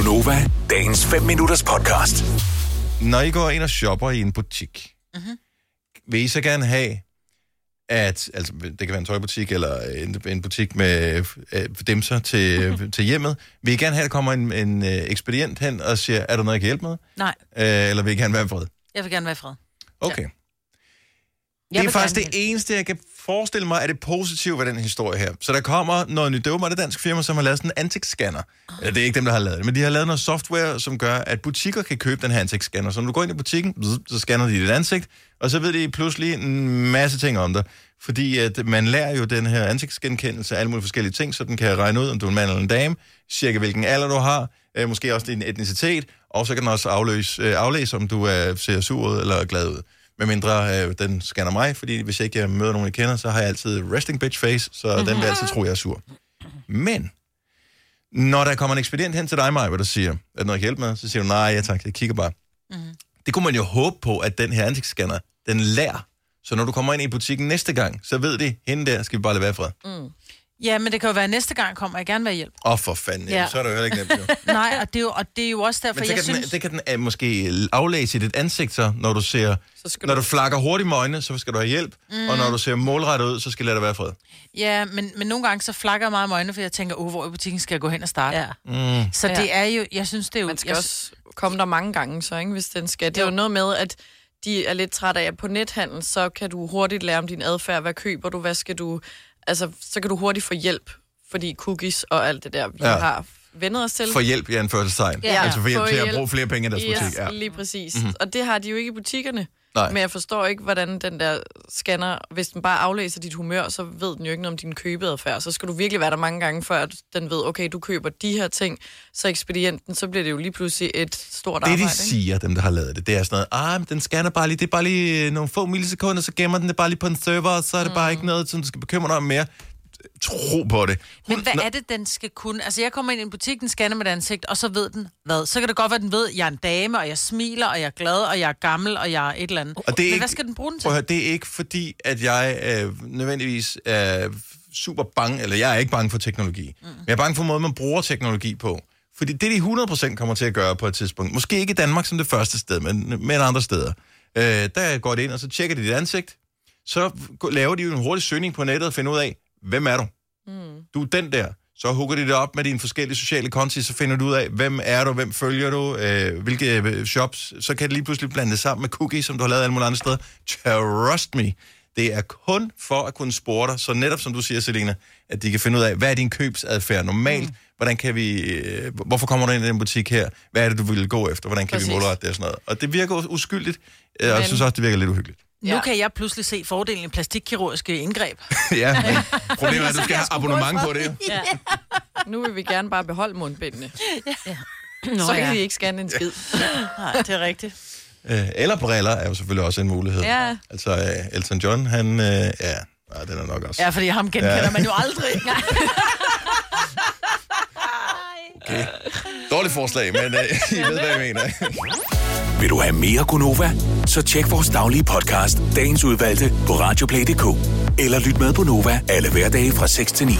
Gunova, dagens 5 minutters podcast. Når I går ind og shopper i en butik, mm-hmm. vil I så gerne have, at, altså det kan være en tøjbutik eller en, en butik med øh, dimser til, til hjemmet, vil I gerne have, at der kommer en, en øh, ekspedient hen og siger, er der noget, jeg kan hjælpe med? Nej, Øh, eller vil I gerne være i fred? jeg vil gerne være i fred. Okay. Jeg det er faktisk det eneste, jeg kan forestille mig, er det positive ved den historie her. Så der kommer noget nyt. Det var det dansk firma, som har lavet sådan en ansigtsscanner. Oh. Det er ikke dem, der har lavet det, men de har lavet noget software, som gør, at butikker kan købe den her ansigtsscanner. Så når du går ind i butikken, så scanner de dit ansigt, og så ved de pludselig en masse ting om dig. Fordi at man lærer jo den her ansigtsgenkendelse af alle mulige forskellige ting, så den kan regne ud, om du er en mand eller en dame, cirka hvilken alder du har, øh, måske også din etnicitet, og så kan den også afløse, øh, aflæse, om du er, ser sur ud eller glad ud. Med mindre øh, den scanner mig, fordi hvis jeg ikke møder nogen, jeg kender, så har jeg altid resting bitch face, så den vil altid tro, jeg er sur. Men, når der kommer en ekspedient hen til dig, Maja, der siger, at noget hjælp med, så siger du, nej, ja tak, jeg kigger bare. Mm. Det kunne man jo håbe på, at den her ansigtsscanner, den lærer. Så når du kommer ind i butikken næste gang, så ved de, hende der skal vi bare lade være fred. Åh, Ja, men det kan jo være, at næste gang kommer jeg gerne være hjælp. oh, for fanden, ja. Så er det jo heller ikke nemt. Jo. Nej, og det er jo, og det er jo også derfor, Men så jeg kan, synes... den, det kan den uh, måske aflæse i dit ansigt, så, når du ser, Så når du- du flakker hurtigt med øjnene, så skal du have hjælp, mm. og når du ser målrettet ud, så skal du lade dig være fred. Ja, men, men nogle gange så flakker jeg meget med øjnene, for jeg tænker, oh, hvor i butikken skal jeg gå hen og starte? Ja. Mm. Så Ja. det er jo, jeg synes, det er jo... Man skal jeg, også komme der mange gange, så ikke, hvis den skal. Det er jo noget med, at de er lidt trætte af, at på nethandel, så kan du hurtigt lære om din adfærd. Hvad køber du? Hvad skal du... Altså, så kan du hurtigt få hjælp, fordi cookies og alt det der, vi Ja. har vendet os til. For hjælp i anførselstegn. Ja. Altså for hjælp Få til at bruge flere penge i deres butik. Yes, Ja. lige præcis. Mm-hmm. Og det har de jo ikke i butikkerne. Nej. Men jeg forstår ikke, hvordan den der scanner, hvis den bare aflæser dit humør, så ved den jo ikke noget om din købeadfærd. Så skal du virkelig være der mange gange, før at den ved, okay, du køber de her ting, så ekspedienten, så bliver det jo lige pludselig et stort Det, arbejde. de ikke? siger, dem der har lavet det, det er sådan noget, ah, men den scanner bare lige, det er bare lige øh, nogle få millisekunder, så gemmer den det bare lige på en server, og så er det mm. bare ikke noget, som du skal bekymre dig om mere. Tro på det. men hvad er det, den skal kunne? Altså, jeg kommer ind i en butik, den scanner mit ansigt, og så ved den hvad? Så kan det godt være, den ved, at jeg er en dame, og jeg smiler, og jeg er glad, og jeg er gammel, og jeg er et eller andet. Og det er men ikke, hvad skal den bruge den til? Prøv høre, det er ikke fordi, at jeg øh, nødvendigvis er super bange, eller jeg er ikke bange for teknologi. Mm. Men jeg er bange for måden, man bruger teknologi på. Fordi det, de 100% kommer til at gøre på et tidspunkt, måske ikke i Danmark som det første sted, men, men andre steder, øh, der går det ind, og så tjekker de dit ansigt, så laver de jo en hurtig søgning på nettet og finder ud af, hvem er du? Mm. Du er den der. Så hugger de det op med dine forskellige sociale konti, så finder du ud af, hvem er du, hvem følger du, øh, hvilke øh, shops. Så kan det lige pludselig blande det sammen med cookies, som du har lavet alle mulige andre steder. Trust me. Det er kun for at kunne spore dig, så netop som du siger, Selina, at de kan finde ud af, hvad er din købsadfærd normalt, mm. hvordan kan vi, øh, hvorfor kommer du ind i den butik her, hvad er det, du vil gå efter, hvordan kan Præcis. vi målrette det og sådan noget. Og det virker uskyldigt, øh, og jeg synes også, det virker lidt uhyggeligt. Nu Ja. kan jeg pludselig se fordelen i plastikkirurgiske indgreb. ja, men problemet er, at du skal have abonnement på det. Ja. Nu vil vi gerne bare beholde mundbindene. Nå, så kan vi ikke scanne en skid. Nej, det er rigtigt. Øh, eller briller er jo selvfølgelig også en mulighed. Ja. Altså, øh, Elton John, han... Øh, ja, nej, den er nok også... Ja, fordi ham genkender Ja. ja. man jo aldrig. Okay. Dårligt forslag, men øh, I ved, hvad jeg mener. Vil du have mere Gunova? Så tjek vores daglige podcast, dagens udvalgte, på radioplay.dk. Eller lyt med på Nova alle hverdage fra 6 til 9.